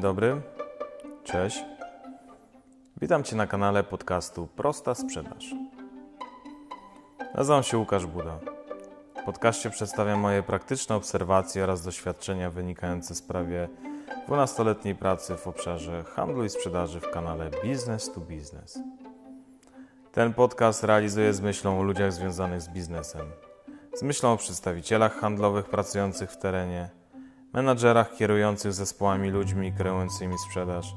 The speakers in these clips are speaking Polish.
Dzień dobry, cześć. Witam Cię na kanale podcastu Prosta Sprzedaż. Nazywam się Łukasz Buda. W podcaście przedstawiam moje praktyczne obserwacje oraz doświadczenia wynikające z prawie 12-letniej pracy w obszarze handlu i sprzedaży w kanale Business to Business. Ten podcast realizuję z myślą o ludziach związanych z biznesem, z myślą o przedstawicielach handlowych pracujących w terenie, menadżerach kierujących zespołami ludźmi kreującymi sprzedaż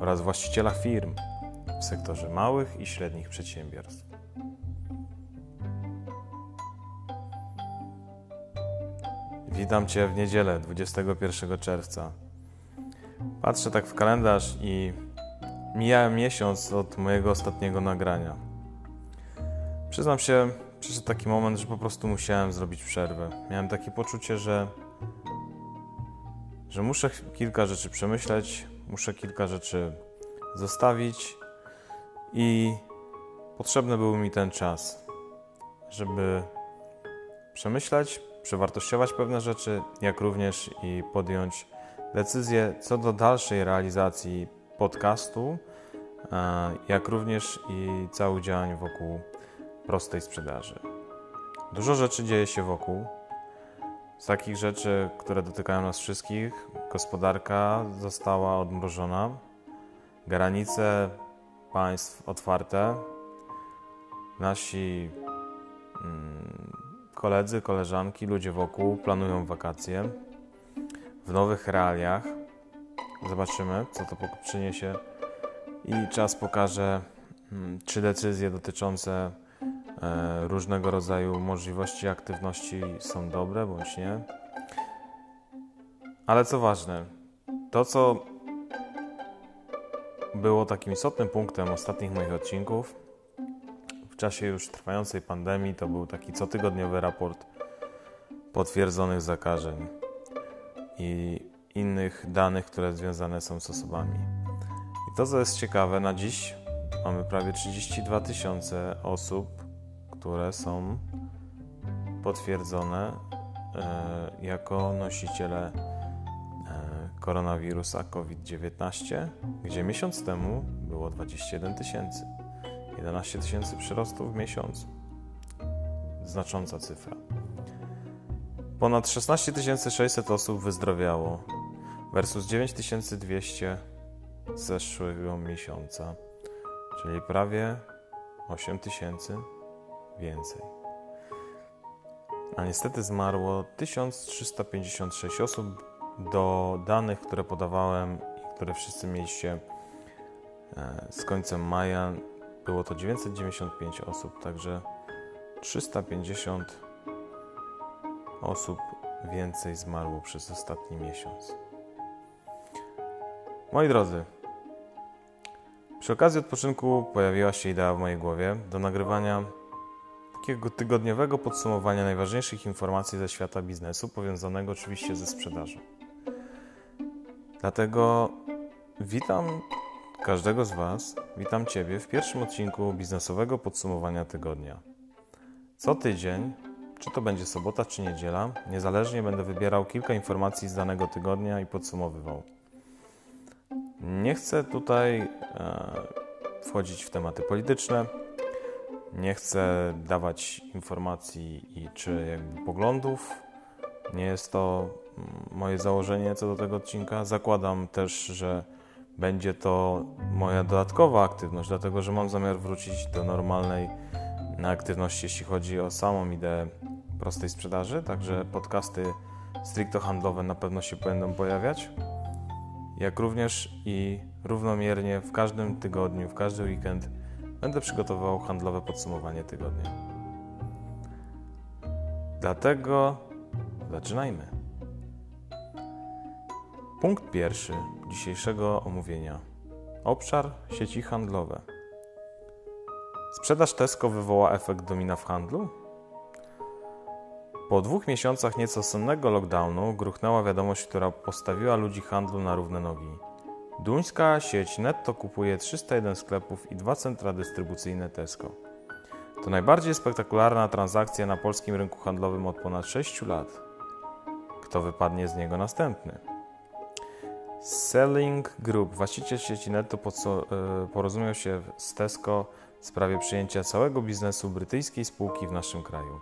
oraz właścicielach firm w sektorze małych i średnich przedsiębiorstw. Witam Cię w niedzielę 21 czerwca. Patrzę tak w kalendarz i mija miesiąc od mojego ostatniego nagrania. Przyznam się, przyszedł taki moment, że po prostu musiałem zrobić przerwę. Miałem takie poczucie, że, że muszę kilka rzeczy przemyśleć, muszę kilka rzeczy zostawić i potrzebny był mi ten czas, żeby przemyśleć, przewartościować pewne rzeczy, jak również i podjąć decyzję co do dalszej realizacji podcastu, jak również i całych działań wokół prostej sprzedaży. Dużo rzeczy dzieje się wokół. Z takich rzeczy, które dotykają nas wszystkich, gospodarka została odmrożona, granice państw otwarte, nasi mm, koledzy, koleżanki, ludzie wokół planują wakacje. W nowych realiach. Zobaczymy, co to przyniesie. I czas pokaże, mm, czy decyzje dotyczące różnego rodzaju możliwości aktywności są dobre bądź nie. Ale co ważne, to co było takim istotnym punktem ostatnich moich odcinków w czasie już trwającej pandemii, to był taki cotygodniowy raport potwierdzonych zakażeń i innych danych, które związane są z osobami. I to, co jest ciekawe, na dziś mamy prawie 32 tysiące osób, które są potwierdzone e, jako nosiciele e, koronawirusa COVID-19, gdzie miesiąc temu było 21 tysięcy. 11 tysięcy przyrostów w miesiącu. Znacząca cyfra. Ponad 16 600 osób wyzdrowiało versus 9200 z zeszłego miesiąca, czyli prawie 8 tysięcy więcej. A niestety zmarło 1356 osób do danych, które podawałem i które wszyscy mieliście e, z końcem maja. Było to 995 osób, także 350 osób więcej zmarło przez ostatni miesiąc. Moi drodzy, przy okazji odpoczynku pojawiła się idea w mojej głowie do nagrywania takiego tygodniowego podsumowania najważniejszych informacji ze świata biznesu, powiązanego oczywiście ze sprzedażą. Dlatego witam każdego z Was, witam Ciebie w pierwszym odcinku biznesowego podsumowania tygodnia. Co tydzień czy to będzie sobota, czy niedziela, niezależnie będę wybierał kilka informacji z danego tygodnia i podsumowywał. Nie chcę tutaj e, wchodzić w tematy polityczne, nie chcę dawać informacji i czy jakby poglądów. Nie jest to mm, moje założenie co do tego odcinka. Zakładam też, że będzie to moja dodatkowa aktywność, dlatego że mam zamiar wrócić do normalnej aktywności, jeśli chodzi o samą ideę prostej sprzedaży, także podcasty stricte handlowe na pewno się będą pojawiać. Jak również i równomiernie w każdym tygodniu, w każdy weekend będę przygotowywał handlowe podsumowanie tygodnia. Dlatego zaczynajmy. Punkt pierwszy dzisiejszego omówienia. Obszar sieci handlowe. Sprzedaż Tesco wywoła efekt domina w handlu? Po dwóch miesiącach nieco sennego lockdownu gruchnęła wiadomość, która postawiła ludzi handlu na równe nogi. Duńska sieć netto kupuje 301 sklepów i dwa centra dystrybucyjne Tesco. To najbardziej spektakularna transakcja na polskim rynku handlowym od ponad 6 lat. Kto wypadnie z niego następny? Selling Group, właściciel sieci Netto, porozumiał się z Tesco w sprawie przyjęcia całego biznesu brytyjskiej spółki w naszym kraju,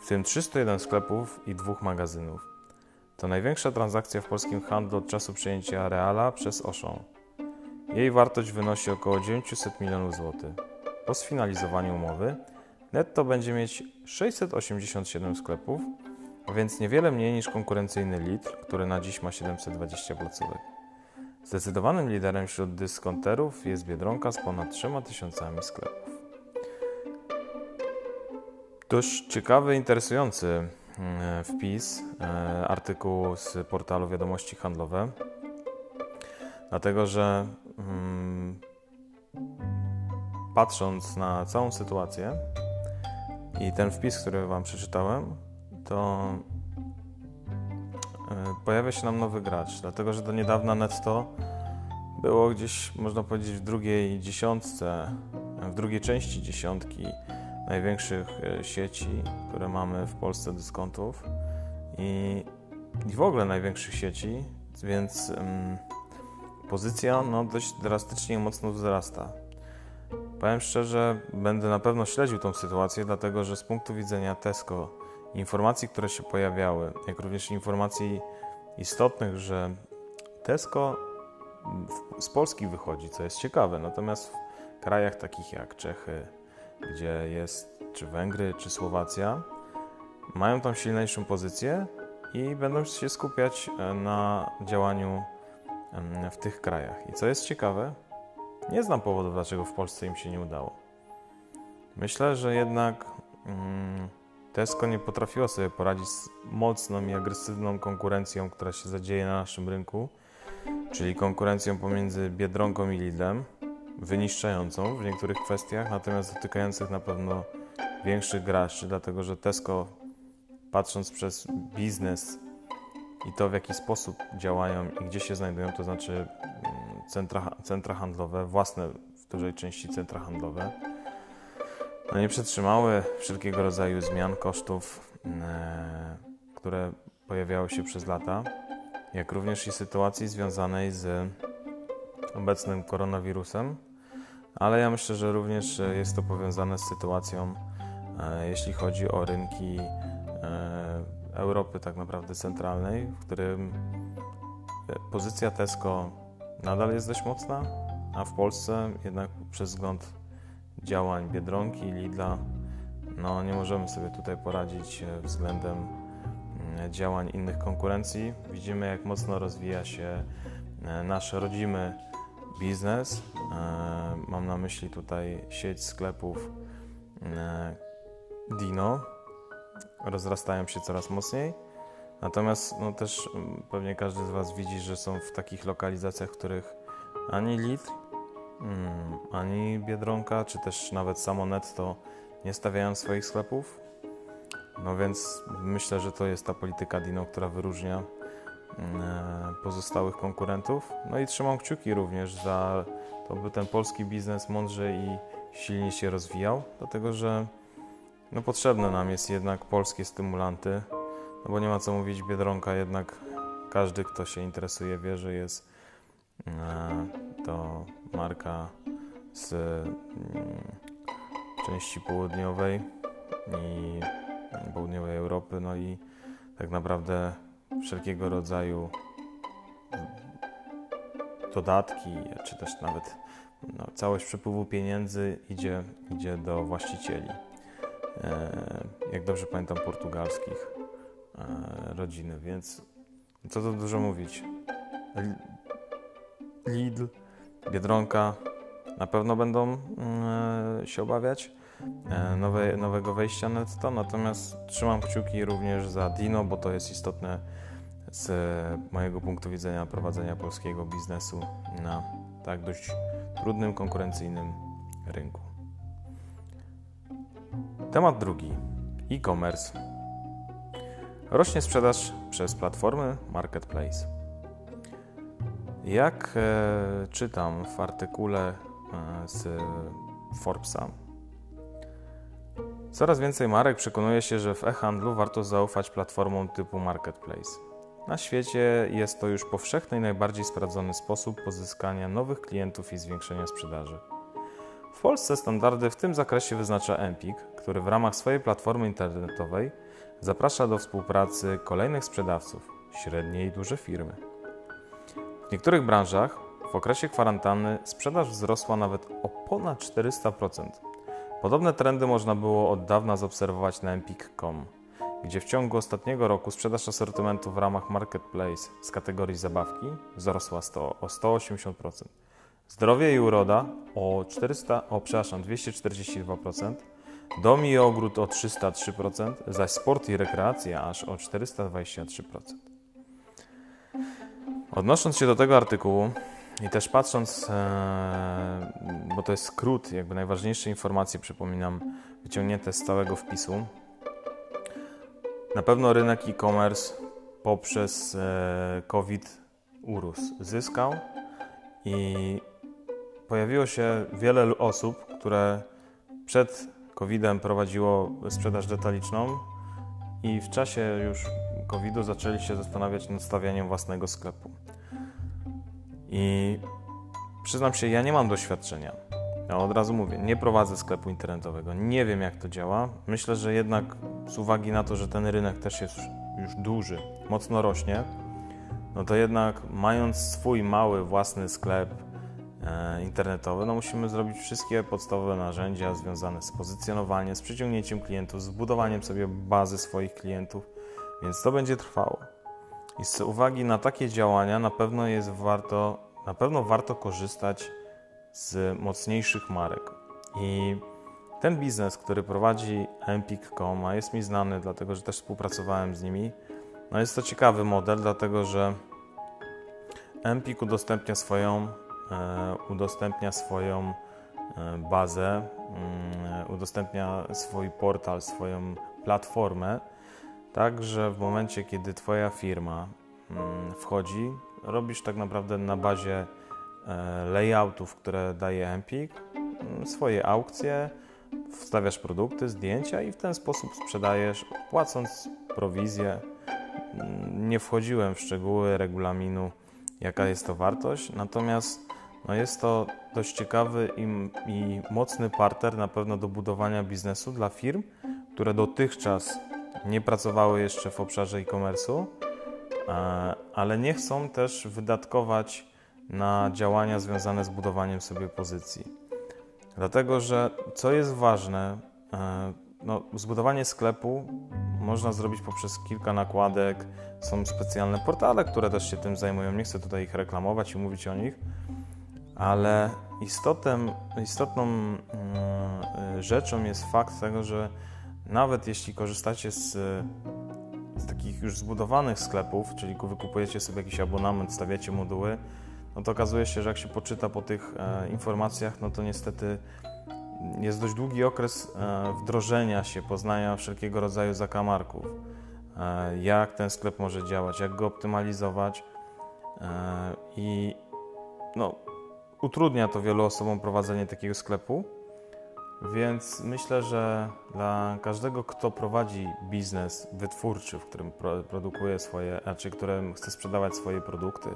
w tym 301 sklepów i dwóch magazynów. To największa transakcja w polskim handlu od czasu przyjęcia Reala przez Auchan. Jej wartość wynosi około 900 milionów złotych. Po sfinalizowaniu umowy netto będzie mieć 687 sklepów, a więc niewiele mniej niż konkurencyjny Lidl, który na dziś ma 720 placówek. Zdecydowanym liderem wśród dyskonterów jest Biedronka z ponad 3000 sklepów. Dość ciekawy, interesujący wpis, e, artykuł z portalu Wiadomości Handlowe, dlatego że mm, patrząc na całą sytuację i ten wpis, który Wam przeczytałem, to e, pojawia się nam nowy gracz, dlatego że do niedawna netto było gdzieś, można powiedzieć, w drugiej dziesiątce, w drugiej części dziesiątki największych e, sieci, które mamy w Polsce dyskontów i, i w ogóle największych sieci, więc pozycja no, dość drastycznie mocno wzrasta. Powiem szczerze, będę na pewno śledził tą sytuację, dlatego że z punktu widzenia Tesco, informacji, które się pojawiały, jak również informacji istotnych, że Tesco z Polski wychodzi, co jest ciekawe, natomiast w krajach takich jak Czechy, gdzie jest czy Węgry, czy Słowacja, mają tam silniejszą pozycję i będą się skupiać e, na działaniu w tych krajach. I co jest ciekawe, nie znam powodu, dlaczego w Polsce im się nie udało. Myślę, że jednak mm, Tesco nie potrafiło sobie poradzić z mocną i agresywną konkurencją, która się zadzieje na naszym rynku, czyli konkurencją pomiędzy Biedronką i Lidlem, wyniszczającą w niektórych kwestiach, natomiast dotykających na pewno większych graczy, dlatego że Tesco, patrząc przez biznes i to, w jaki sposób działają i gdzie się znajdują, to znaczy mm, centra, centra handlowe, własne w dużej części centra handlowe, no nie przetrzymały wszelkiego rodzaju zmian, kosztów, e, które pojawiały się przez lata, jak również i sytuacji związanej z obecnym koronawirusem, ale ja myślę, że również jest to powiązane z sytuacją, e, jeśli chodzi o rynki e, Europy tak naprawdę centralnej, w którym pozycja Tesco nadal jest dość mocna, a w Polsce jednak przez wzgląd działań Biedronki i Lidla no nie możemy sobie tutaj poradzić e, względem mm, działań innych konkurencji. Widzimy jak mocno rozwija się e, nasz rodzimy biznes. E, mam na myśli tutaj sieć sklepów Dino. Rozrastają się coraz mocniej. Natomiast no też mm, pewnie każdy z Was widzi, że są w takich lokalizacjach, w których ani Lidl, mm, ani Biedronka, czy też nawet samo Netto nie stawiają swoich sklepów. No więc myślę, że to jest ta polityka Dino, która wyróżnia e, pozostałych konkurentów. No i trzymam kciuki również za to, by ten polski biznes mądrze i silnie się rozwijał, dlatego że no potrzebne nam jest jednak polskie stymulanty, no bo nie ma co mówić, Biedronka jednak każdy, kto się interesuje, wie, że jest e, to marka z mm, części południowej i południowej Europy, no i tak naprawdę wszelkiego rodzaju dodatki, czy też nawet no, całość przepływu pieniędzy idzie, idzie do właścicieli. E, jak dobrze pamiętam, portugalskich e, rodziny, więc co tu dużo mówić. Lidl, Biedronka na pewno będą mm, się obawiać e, nowe, nowego wejścia netto, natomiast trzymam kciuki również za Dino, bo to jest istotne z mojego punktu widzenia prowadzenia polskiego biznesu na tak dość trudnym, konkurencyjnym rynku. Temat drugi. E-commerce. Rośnie sprzedaż przez platformy Marketplace. Jak e, czytam w artykule e, z Forbesa, coraz więcej marek przekonuje się, że w e-handlu warto zaufać platformom typu Marketplace. Na świecie jest to już powszechny i najbardziej sprawdzony sposób pozyskania nowych klientów i zwiększenia sprzedaży. W Polsce standardy w tym zakresie wyznacza Empik, który w ramach swojej platformy internetowej zaprasza do współpracy kolejnych sprzedawców, średnie i duże firmy. W niektórych branżach w okresie kwarantanny sprzedaż wzrosła nawet o ponad 400%. Podobne trendy można było od dawna zaobserwować na empik.com, gdzie w ciągu ostatniego roku sprzedaż asortymentu w ramach Marketplace z kategorii zabawki wzrosła 100, o 180%. Zdrowie i uroda o 400, o przepraszam, 242%, dom i ogród o 303%, zaś sport i rekreacja aż o 423%. Odnosząc się do tego artykułu i też patrząc, e, bo to jest skrót, jakby najważniejsze informacje, przypominam, wyciągnięte z całego wpisu. Na pewno rynek e-commerce poprzez e, COVID urósł, zyskał i pojawiło się wiele osób, które przed COVID-em prowadziło sprzedaż detaliczną i w czasie już COVID-u zaczęli się zastanawiać nad stawianiem własnego sklepu. I przyznam się, ja nie mam doświadczenia. Ja od razu mówię, nie prowadzę sklepu internetowego, nie wiem jak to działa. Myślę, że jednak z uwagi na to, że ten rynek też jest już duży, mocno rośnie, no to jednak mając swój mały własny sklep e, internetowy, no musimy zrobić wszystkie podstawowe narzędzia związane z pozycjonowaniem, z przyciągnięciem klientów, z budowaniem sobie bazy swoich klientów, więc to będzie trwało. I z uwagi na takie działania na pewno jest warto, na pewno warto korzystać z mocniejszych marek. I ten biznes, który prowadzi Empik.com, a jest mi znany, dlatego że też współpracowałem z nimi, no jest to ciekawy model, dlatego że Empik udostępnia swoją, e, udostępnia swoją e, bazę, mm, udostępnia swój portal, swoją platformę, tak że w momencie, kiedy Twoja firma mm, wchodzi, robisz tak naprawdę na bazie e, layoutów, które daje Empik, mm, swoje aukcje, wstawiasz produkty, zdjęcia i w ten sposób sprzedajesz, płacąc prowizję. Mm, nie wchodziłem w szczegóły regulaminu, jaka jest to wartość, natomiast no jest to dość ciekawy i, i mocny partner na pewno do budowania biznesu dla firm, które dotychczas nie pracowały jeszcze w obszarze e-commerce'u, e, ale nie chcą też wydatkować na działania związane z budowaniem sobie pozycji. Dlatego, że co jest ważne, e, no, zbudowanie sklepu można zrobić poprzez kilka nakładek. Są specjalne portale, które też się tym zajmują. Nie chcę tutaj ich reklamować i mówić o nich, ale istotem, istotną mm, e, rzeczą jest fakt tego, że nawet jeśli korzystacie z, z takich już zbudowanych sklepów, czyli wykupujecie sobie jakiś abonament, stawiacie moduły, no to okazuje się, że jak się poczyta po tych e, informacjach, no to niestety jest dość długi okres e, wdrożenia się, poznania wszelkiego rodzaju zakamarków. E, jak ten sklep może działać, jak go optymalizować e, i no, utrudnia to wielu osobom prowadzenie takiego sklepu. Więc myślę, że dla każdego, kto prowadzi biznes wytwórczy, w którym produkuje swoje, znaczy, którym chce sprzedawać swoje produkty,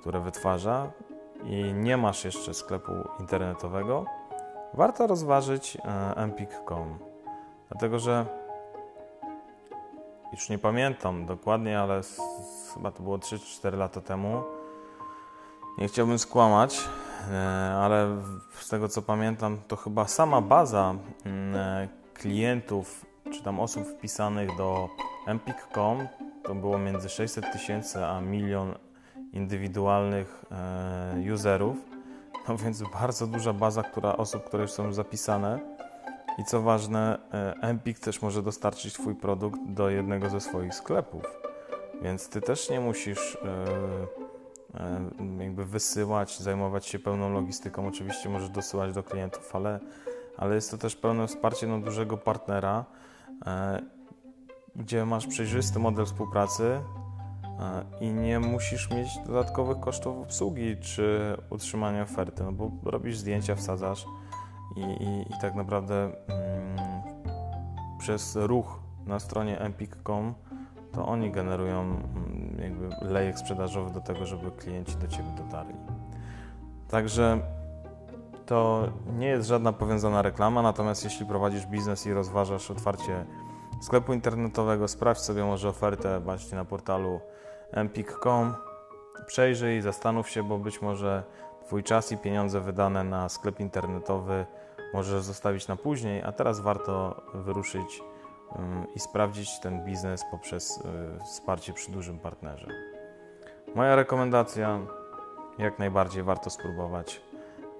które wytwarza i nie masz jeszcze sklepu internetowego, warto rozważyć e, empik.com. Dlatego, że już nie pamiętam dokładnie, ale chyba to było 3-4 lata temu. Nie chciałbym skłamać, ale z tego co pamiętam, to chyba sama baza mm, e, klientów czy tam osób wpisanych do empik.com to było między 600 tysięcy a milion indywidualnych e, userów. No więc bardzo duża baza która, osób, które już są zapisane. I co ważne, Empik też może dostarczyć Twój produkt do jednego ze swoich sklepów. Więc Ty też nie musisz E, jakby wysyłać, zajmować się pełną logistyką. Oczywiście możesz dosyłać do klientów, ale, ale jest to też pełne wsparcie no, dużego partnera, e, gdzie masz przejrzysty model współpracy e, i nie musisz mieć dodatkowych kosztów obsługi czy utrzymania oferty, no bo robisz zdjęcia, wsadzasz i, i, i tak naprawdę mm, przez ruch na stronie empik.com to oni generują mm, jakby lejek sprzedażowy do tego, żeby klienci do Ciebie dotarli. Także to nie jest żadna powiązana reklama, natomiast jeśli prowadzisz biznes i rozważasz otwarcie sklepu internetowego, sprawdź sobie może ofertę właśnie na portalu empik.com, przejrzyj, zastanów się, bo być może Twój czas i pieniądze wydane na sklep internetowy możesz zostawić na później, a teraz warto wyruszyć i sprawdzić ten biznes poprzez y, wsparcie przy dużym partnerze. Moja rekomendacja: jak najbardziej warto spróbować.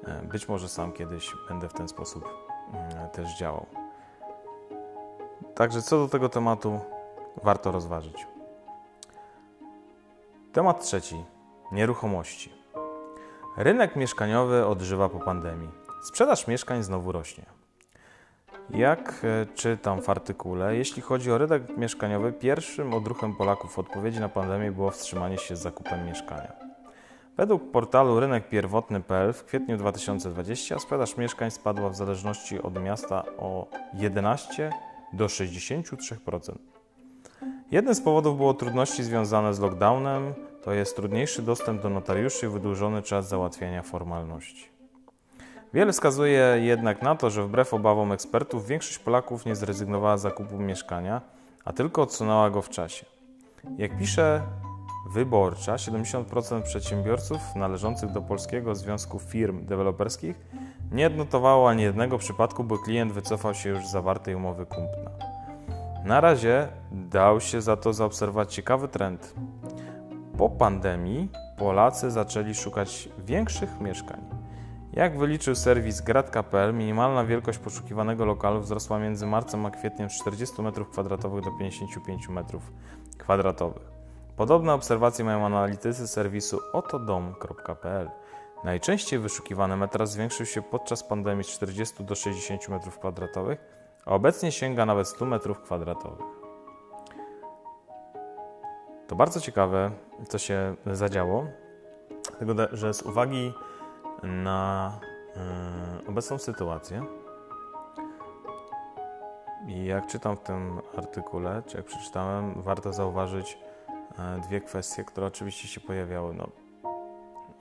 E, być może sam kiedyś będę w ten sposób też działał. Także co do tego tematu, warto rozważyć. Temat trzeci: nieruchomości. Rynek mieszkaniowy odżywa po pandemii. Sprzedaż mieszkań znowu rośnie. Jak e, czytam w artykule, jeśli chodzi o rynek mieszkaniowy, pierwszym odruchem Polaków w odpowiedzi na pandemię było wstrzymanie się z zakupem mieszkania. Według portalu rynekpierwotny.pl w kwietniu 2020 sprzedaż mieszkań spadła w zależności od miasta o 11 do 63%. Jednym z powodów było trudności związane z lockdownem, to jest trudniejszy dostęp do notariuszy i wydłużony czas załatwiania formalności. Wiele wskazuje jednak na to, że wbrew obawom ekspertów większość Polaków nie zrezygnowała z zakupu mieszkania, a tylko odsunęła go w czasie. Jak pisze Wyborcza, 70% przedsiębiorców należących do Polskiego Związku Firm Deweloperskich nie odnotowało ani jednego przypadku, bo klient wycofał się już z zawartej umowy kupna. Na razie dał się za to zaobserwować ciekawy trend. Po pandemii Polacy zaczęli szukać większych mieszkań. Jak wyliczył serwis grad.pl, minimalna wielkość poszukiwanego lokalu wzrosła między marcem a kwietniem z 40 m2 do 55 m2. Podobne obserwacje mają analitycy serwisu otodom.pl. Najczęściej wyszukiwany metras zwiększył się podczas pandemii z 40 do 60 m2, a obecnie sięga nawet 100 m2. To bardzo ciekawe, co się zadziało, dlatego że z uwagi na y, obecną sytuację i jak czytam w tym artykule, czy jak przeczytałem, warto zauważyć y, dwie kwestie, które oczywiście się pojawiały. No,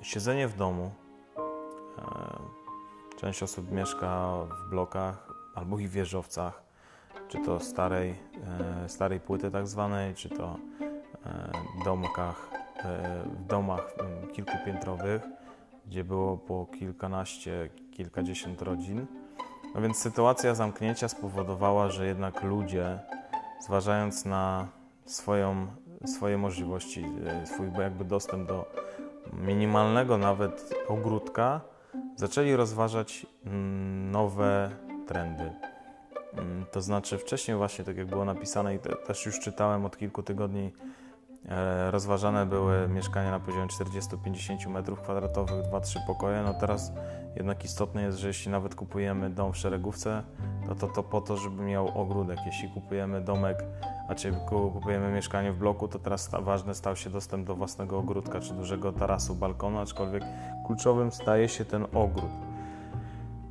siedzenie w domu. Y, część osób mieszka w blokach albo i w wieżowcach, czy to starej, starej płyty tak zwanej, czy to domkach, w domach kilkupiętrowych gdzie było po kilkanaście, kilkadziesiąt rodzin. No więc sytuacja zamknięcia spowodowała, że jednak ludzie, zważając na swoją, swoje możliwości, e, swój jakby dostęp do minimalnego nawet ogródka, zaczęli rozważać mm, nowe trendy. Mm, to znaczy wcześniej właśnie, tak jak było napisane i też już czytałem od kilku tygodni, rozważane były mieszkania na poziomie 40-50 m2, 2-3 pokoje. No teraz jednak istotne jest, że jeśli nawet kupujemy dom w szeregówce, no to to po to, żeby miał ogródek. Jeśli kupujemy domek, a czy kupujemy mieszkanie w bloku, to teraz ważny stał się dostęp do własnego ogródka czy dużego tarasu, balkonu, aczkolwiek kluczowym staje się ten ogród.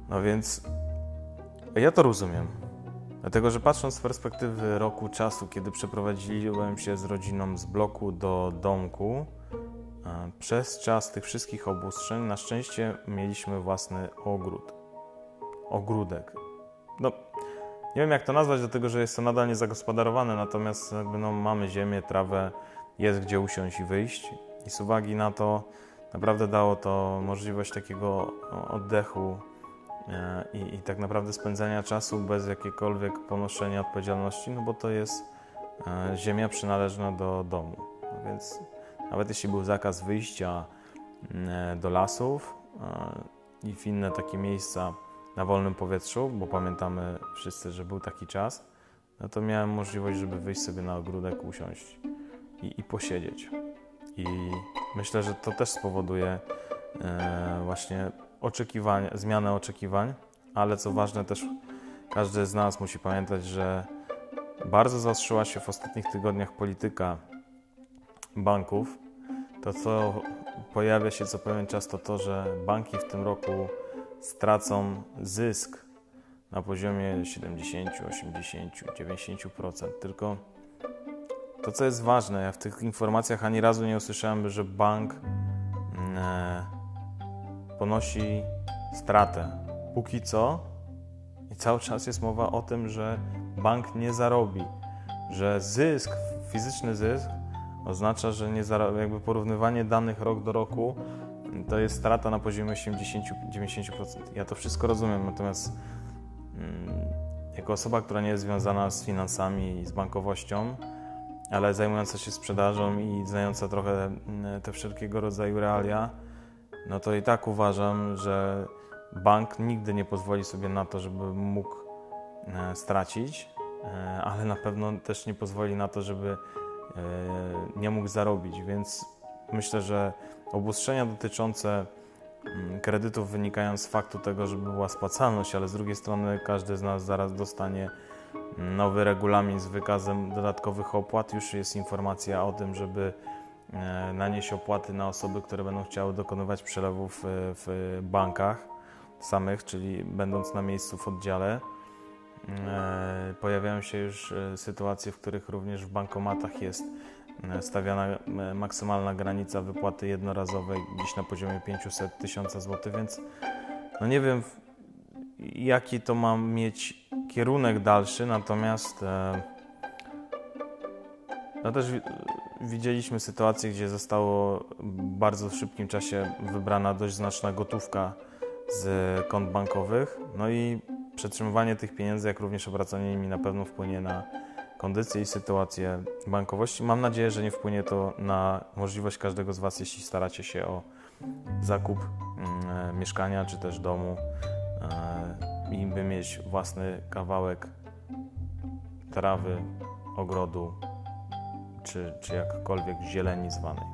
No więc ja to rozumiem. Dlatego, że patrząc z perspektywy roku czasu, kiedy przeprowadziłem się z rodziną z bloku do domku, przez czas tych wszystkich obustrzeń na szczęście mieliśmy własny ogród. Ogródek. No, nie wiem jak to nazwać, dlatego że jest to nadal niezagospodarowane, natomiast jakby no, mamy ziemię, trawę, jest gdzie usiąść i wyjść. I z uwagi na to naprawdę dało to możliwość takiego oddechu E, i, i tak naprawdę spędzania czasu bez jakiegokolwiek ponoszenia odpowiedzialności, no bo to jest e, ziemia przynależna do domu. No więc nawet jeśli był zakaz wyjścia e, do lasów i w inne takie miejsca na wolnym powietrzu, bo pamiętamy wszyscy, że był taki czas, no to miałem możliwość, żeby wyjść sobie na ogródek, usiąść i, i posiedzieć. I myślę, że to też spowoduje właśnie oczekiwań, zmianę oczekiwań, ale co ważne też każdy z nas musi pamiętać, że bardzo zaostrzyła się w ostatnich tygodniach polityka banków. To, co pojawia się co pewien czas, to to, że banki w tym roku stracą zysk na poziomie 70, 80, 90%. Tylko to, co jest ważne, ja w tych informacjach ani razu nie usłyszałem, że bank mm, e, ponosi stratę. Póki co i cały czas jest mowa o tym, że bank nie zarobi, że zysk, fizyczny zysk oznacza, że nie zarobi, jakby porównywanie danych rok do roku to jest strata na poziomie 80-90%. Ja to wszystko rozumiem, natomiast mm, jako osoba, która nie jest związana z finansami i z bankowością, ale zajmująca się sprzedażą i znająca trochę mm, te wszelkiego rodzaju realia, no to i tak uważam, że bank nigdy nie pozwoli sobie na to, żeby mógł e, stracić, e, ale na pewno też nie pozwoli na to, żeby e, nie mógł zarobić. Więc myślę, że obostrzenia dotyczące mm, kredytów wynikają z faktu tego, żeby była spłacalność, ale z drugiej strony każdy z nas zaraz dostanie nowy regulamin z wykazem dodatkowych opłat. Już jest informacja o tym, żeby nanieść opłaty na osoby, które będą chciały dokonywać przelewów w bankach samych, czyli będąc na miejscu w oddziale. E, pojawiają się już e, sytuacje, w których również w bankomatach jest e, stawiana maksymalna granica wypłaty jednorazowej gdzieś na poziomie 500 tysiąca złotych, więc no nie wiem jaki to ma mieć kierunek dalszy, natomiast no też widzieliśmy sytuację, gdzie zostało w bardzo szybkim czasie wybrana dość znaczna gotówka z kont bankowych. No i przetrzymywanie tych pieniędzy, jak również obracanie nimi na pewno wpłynie na kondycję i sytuację bankowości. Mam nadzieję, że nie wpłynie to na możliwość każdego z Was, jeśli staracie się o zakup mm, e, mieszkania czy też domu e, i by mieć własny kawałek trawy, ogrodu czy, czy jakkolwiek zieleni zwanej.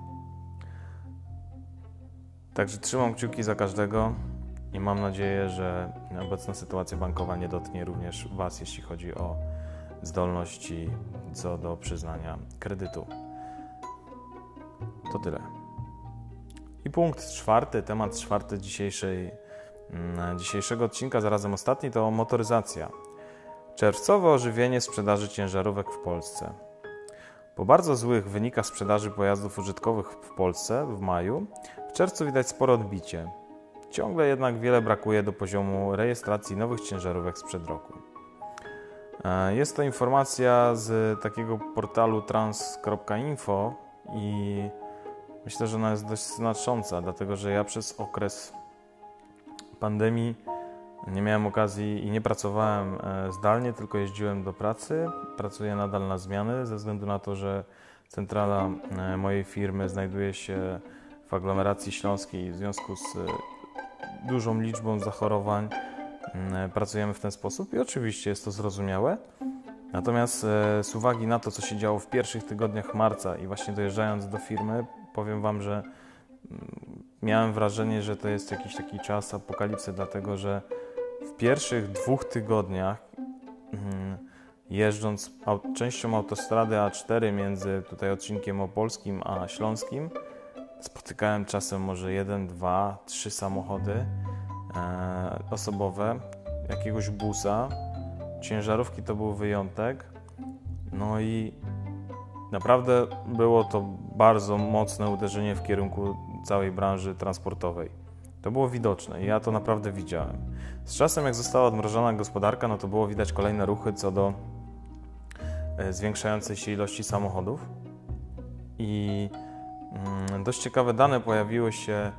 Także trzymam kciuki za każdego i mam nadzieję, że obecna sytuacja bankowa nie dotknie również Was, jeśli chodzi o zdolności co do przyznania kredytu. To tyle. I punkt czwarty, temat czwarty dzisiejszej, mm, dzisiejszego odcinka, zarazem ostatni, to motoryzacja. Czerwcowe ożywienie sprzedaży ciężarówek w Polsce. Po bardzo złych wynikach sprzedaży pojazdów użytkowych w Polsce w maju, w czerwcu widać spore odbicie. Ciągle jednak wiele brakuje do poziomu rejestracji nowych ciężarówek sprzed roku. E, jest to informacja z takiego portalu trans.info i myślę, że ona jest dość znacząca, dlatego że ja przez okres pandemii nie miałem okazji i nie pracowałem e, zdalnie, tylko jeździłem do pracy. Pracuję nadal na zmiany ze względu na to, że centrala e, mojej firmy znajduje się w aglomeracji śląskiej w związku z dużą liczbą zachorowań mm, pracujemy w ten sposób i oczywiście jest to zrozumiałe. Natomiast e, z uwagi na to, co się działo w pierwszych tygodniach marca i właśnie dojeżdżając do firmy, powiem Wam, że mm, miałem wrażenie, że to jest jakiś taki czas apokalipsy, dlatego że w pierwszych dwóch tygodniach mm, jeżdżąc częścią autostrady A4 między tutaj odcinkiem opolskim a śląskim, Spotykałem czasem może jeden, dwa, trzy samochody e, osobowe, jakiegoś busa. Ciężarówki to był wyjątek. No i naprawdę było to bardzo mocne uderzenie w kierunku całej branży transportowej. To było widoczne i ja to naprawdę widziałem. Z czasem, jak została odmrożona gospodarka, no to było widać kolejne ruchy co do e, zwiększającej się ilości samochodów. I Mm, dość ciekawe dane pojawiły się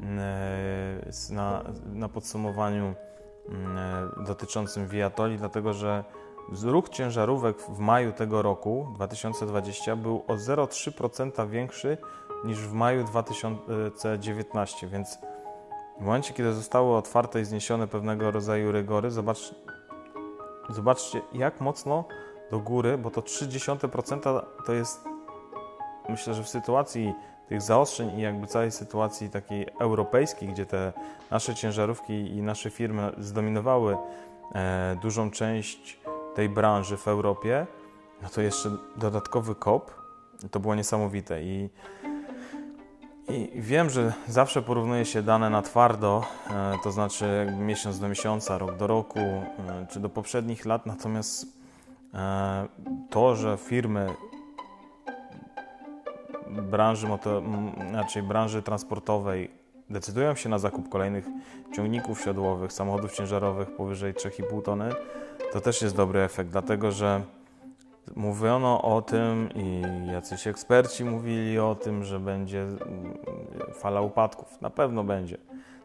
mm, e, na, na podsumowaniu mm, e, dotyczącym Viatoli, dlatego że ruch ciężarówek w maju tego roku 2020 był o 0,3% większy niż w maju 2019, więc w momencie, kiedy zostały otwarte i zniesione pewnego rodzaju rygory, zobacz, zobaczcie jak mocno do góry, bo to 0,3% to jest myślę, że w sytuacji tych zaostrzeń i jakby całej sytuacji takiej europejskiej, gdzie te nasze ciężarówki i nasze firmy zdominowały e, dużą część tej branży w Europie, no to jeszcze dodatkowy kop, to było niesamowite. I i wiem, że zawsze porównuje się dane na twardo, e, to znaczy miesiąc do miesiąca, rok do roku, e, czy do poprzednich lat, natomiast e, to, że firmy branży, moto, znaczy branży transportowej decydują się na zakup kolejnych ciągników siodłowych, samochodów ciężarowych powyżej 3,5 tony, to też jest dobry efekt, dlatego że mówiono o tym i jacyś eksperci mówili o tym, że będzie mm, fala upadków. Na pewno będzie.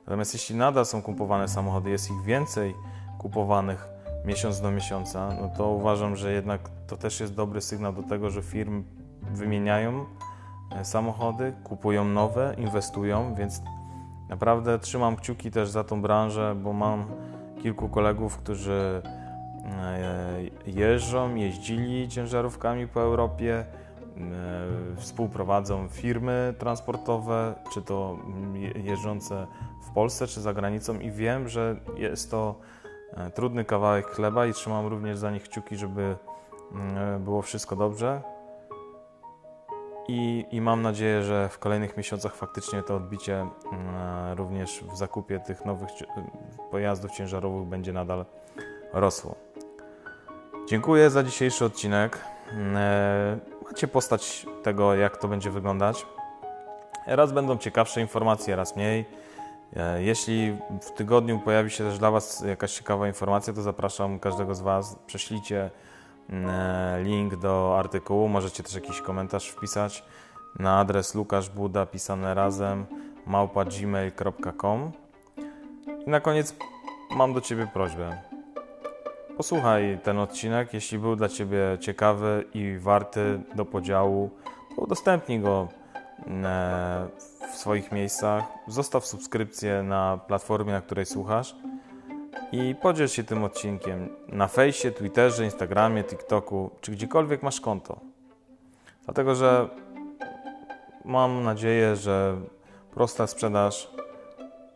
Natomiast jeśli nadal są kupowane samochody, jest ich więcej kupowanych miesiąc do miesiąca, no to uważam, że jednak to też jest dobry sygnał do tego, że firmy wymieniają e, samochody, kupują nowe, inwestują, więc naprawdę trzymam kciuki też za tą branżę, bo mam kilku kolegów, którzy e, jeżdżą, jeździli ciężarówkami po Europie, e, współprowadzą firmy transportowe, czy to jeżdżące w Polsce, czy za granicą i wiem, że jest to trudny kawałek chleba i trzymam również za nich kciuki, żeby było wszystko dobrze. I, I, mam nadzieję, że w kolejnych miesiącach faktycznie to odbicie mm, również w zakupie tych nowych pojazdów ciężarowych będzie nadal rosło. Dziękuję za dzisiejszy odcinek. Mm, e, macie postać tego, jak to będzie wyglądać. Raz będą ciekawsze informacje, raz mniej. E, jeśli w tygodniu pojawi się też dla Was jakaś ciekawa informacja, to zapraszam każdego z Was. Prześlijcie E, link do artykułu. Możecie też jakiś komentarz wpisać na adres lukaszbuda pisane razem małpa.gmail.com I na koniec mam do Ciebie prośbę. Posłuchaj ten odcinek, jeśli był dla Ciebie ciekawy i warty do podziału, udostępnij go e, w swoich miejscach. Zostaw subskrypcję na platformie, na której słuchasz i podziel się tym odcinkiem na fejsie, Twitterze, Instagramie, TikToku, czy gdziekolwiek masz konto. Dlatego, że mam nadzieję, że prosta sprzedaż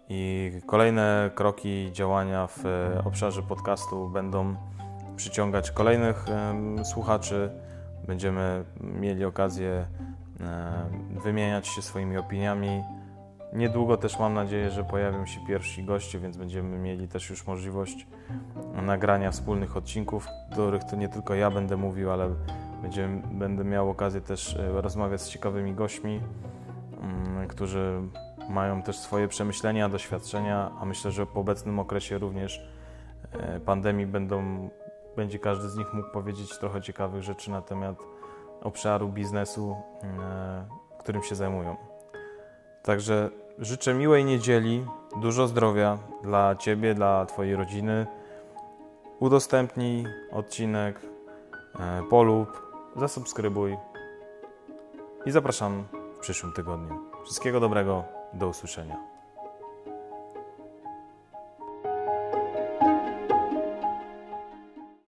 i kolejne kroki działania w obszarze podcastu będą przyciągać kolejnych słuchaczy. Będziemy mieli okazję wymieniać się swoimi opiniami Niedługo też mam nadzieję, że pojawią się pierwsi goście, więc będziemy mieli też już możliwość nagrania wspólnych odcinków, w których to nie tylko ja będę mówił, ale będziemy, będę miał okazję też e, rozmawiać z ciekawymi gośćmi, mm, którzy mają też swoje przemyślenia, doświadczenia, a myślę, że po obecnym okresie również e, pandemii będą, będzie każdy z nich mógł powiedzieć trochę ciekawych rzeczy na temat obszaru biznesu, e, którym się zajmują. Także życzę miłej niedzieli, dużo zdrowia dla Ciebie, dla Twojej rodziny. Udostępnij odcinek, e, polub, zasubskrybuj i zapraszam w przyszłym tygodniu. Wszystkiego dobrego, do usłyszenia.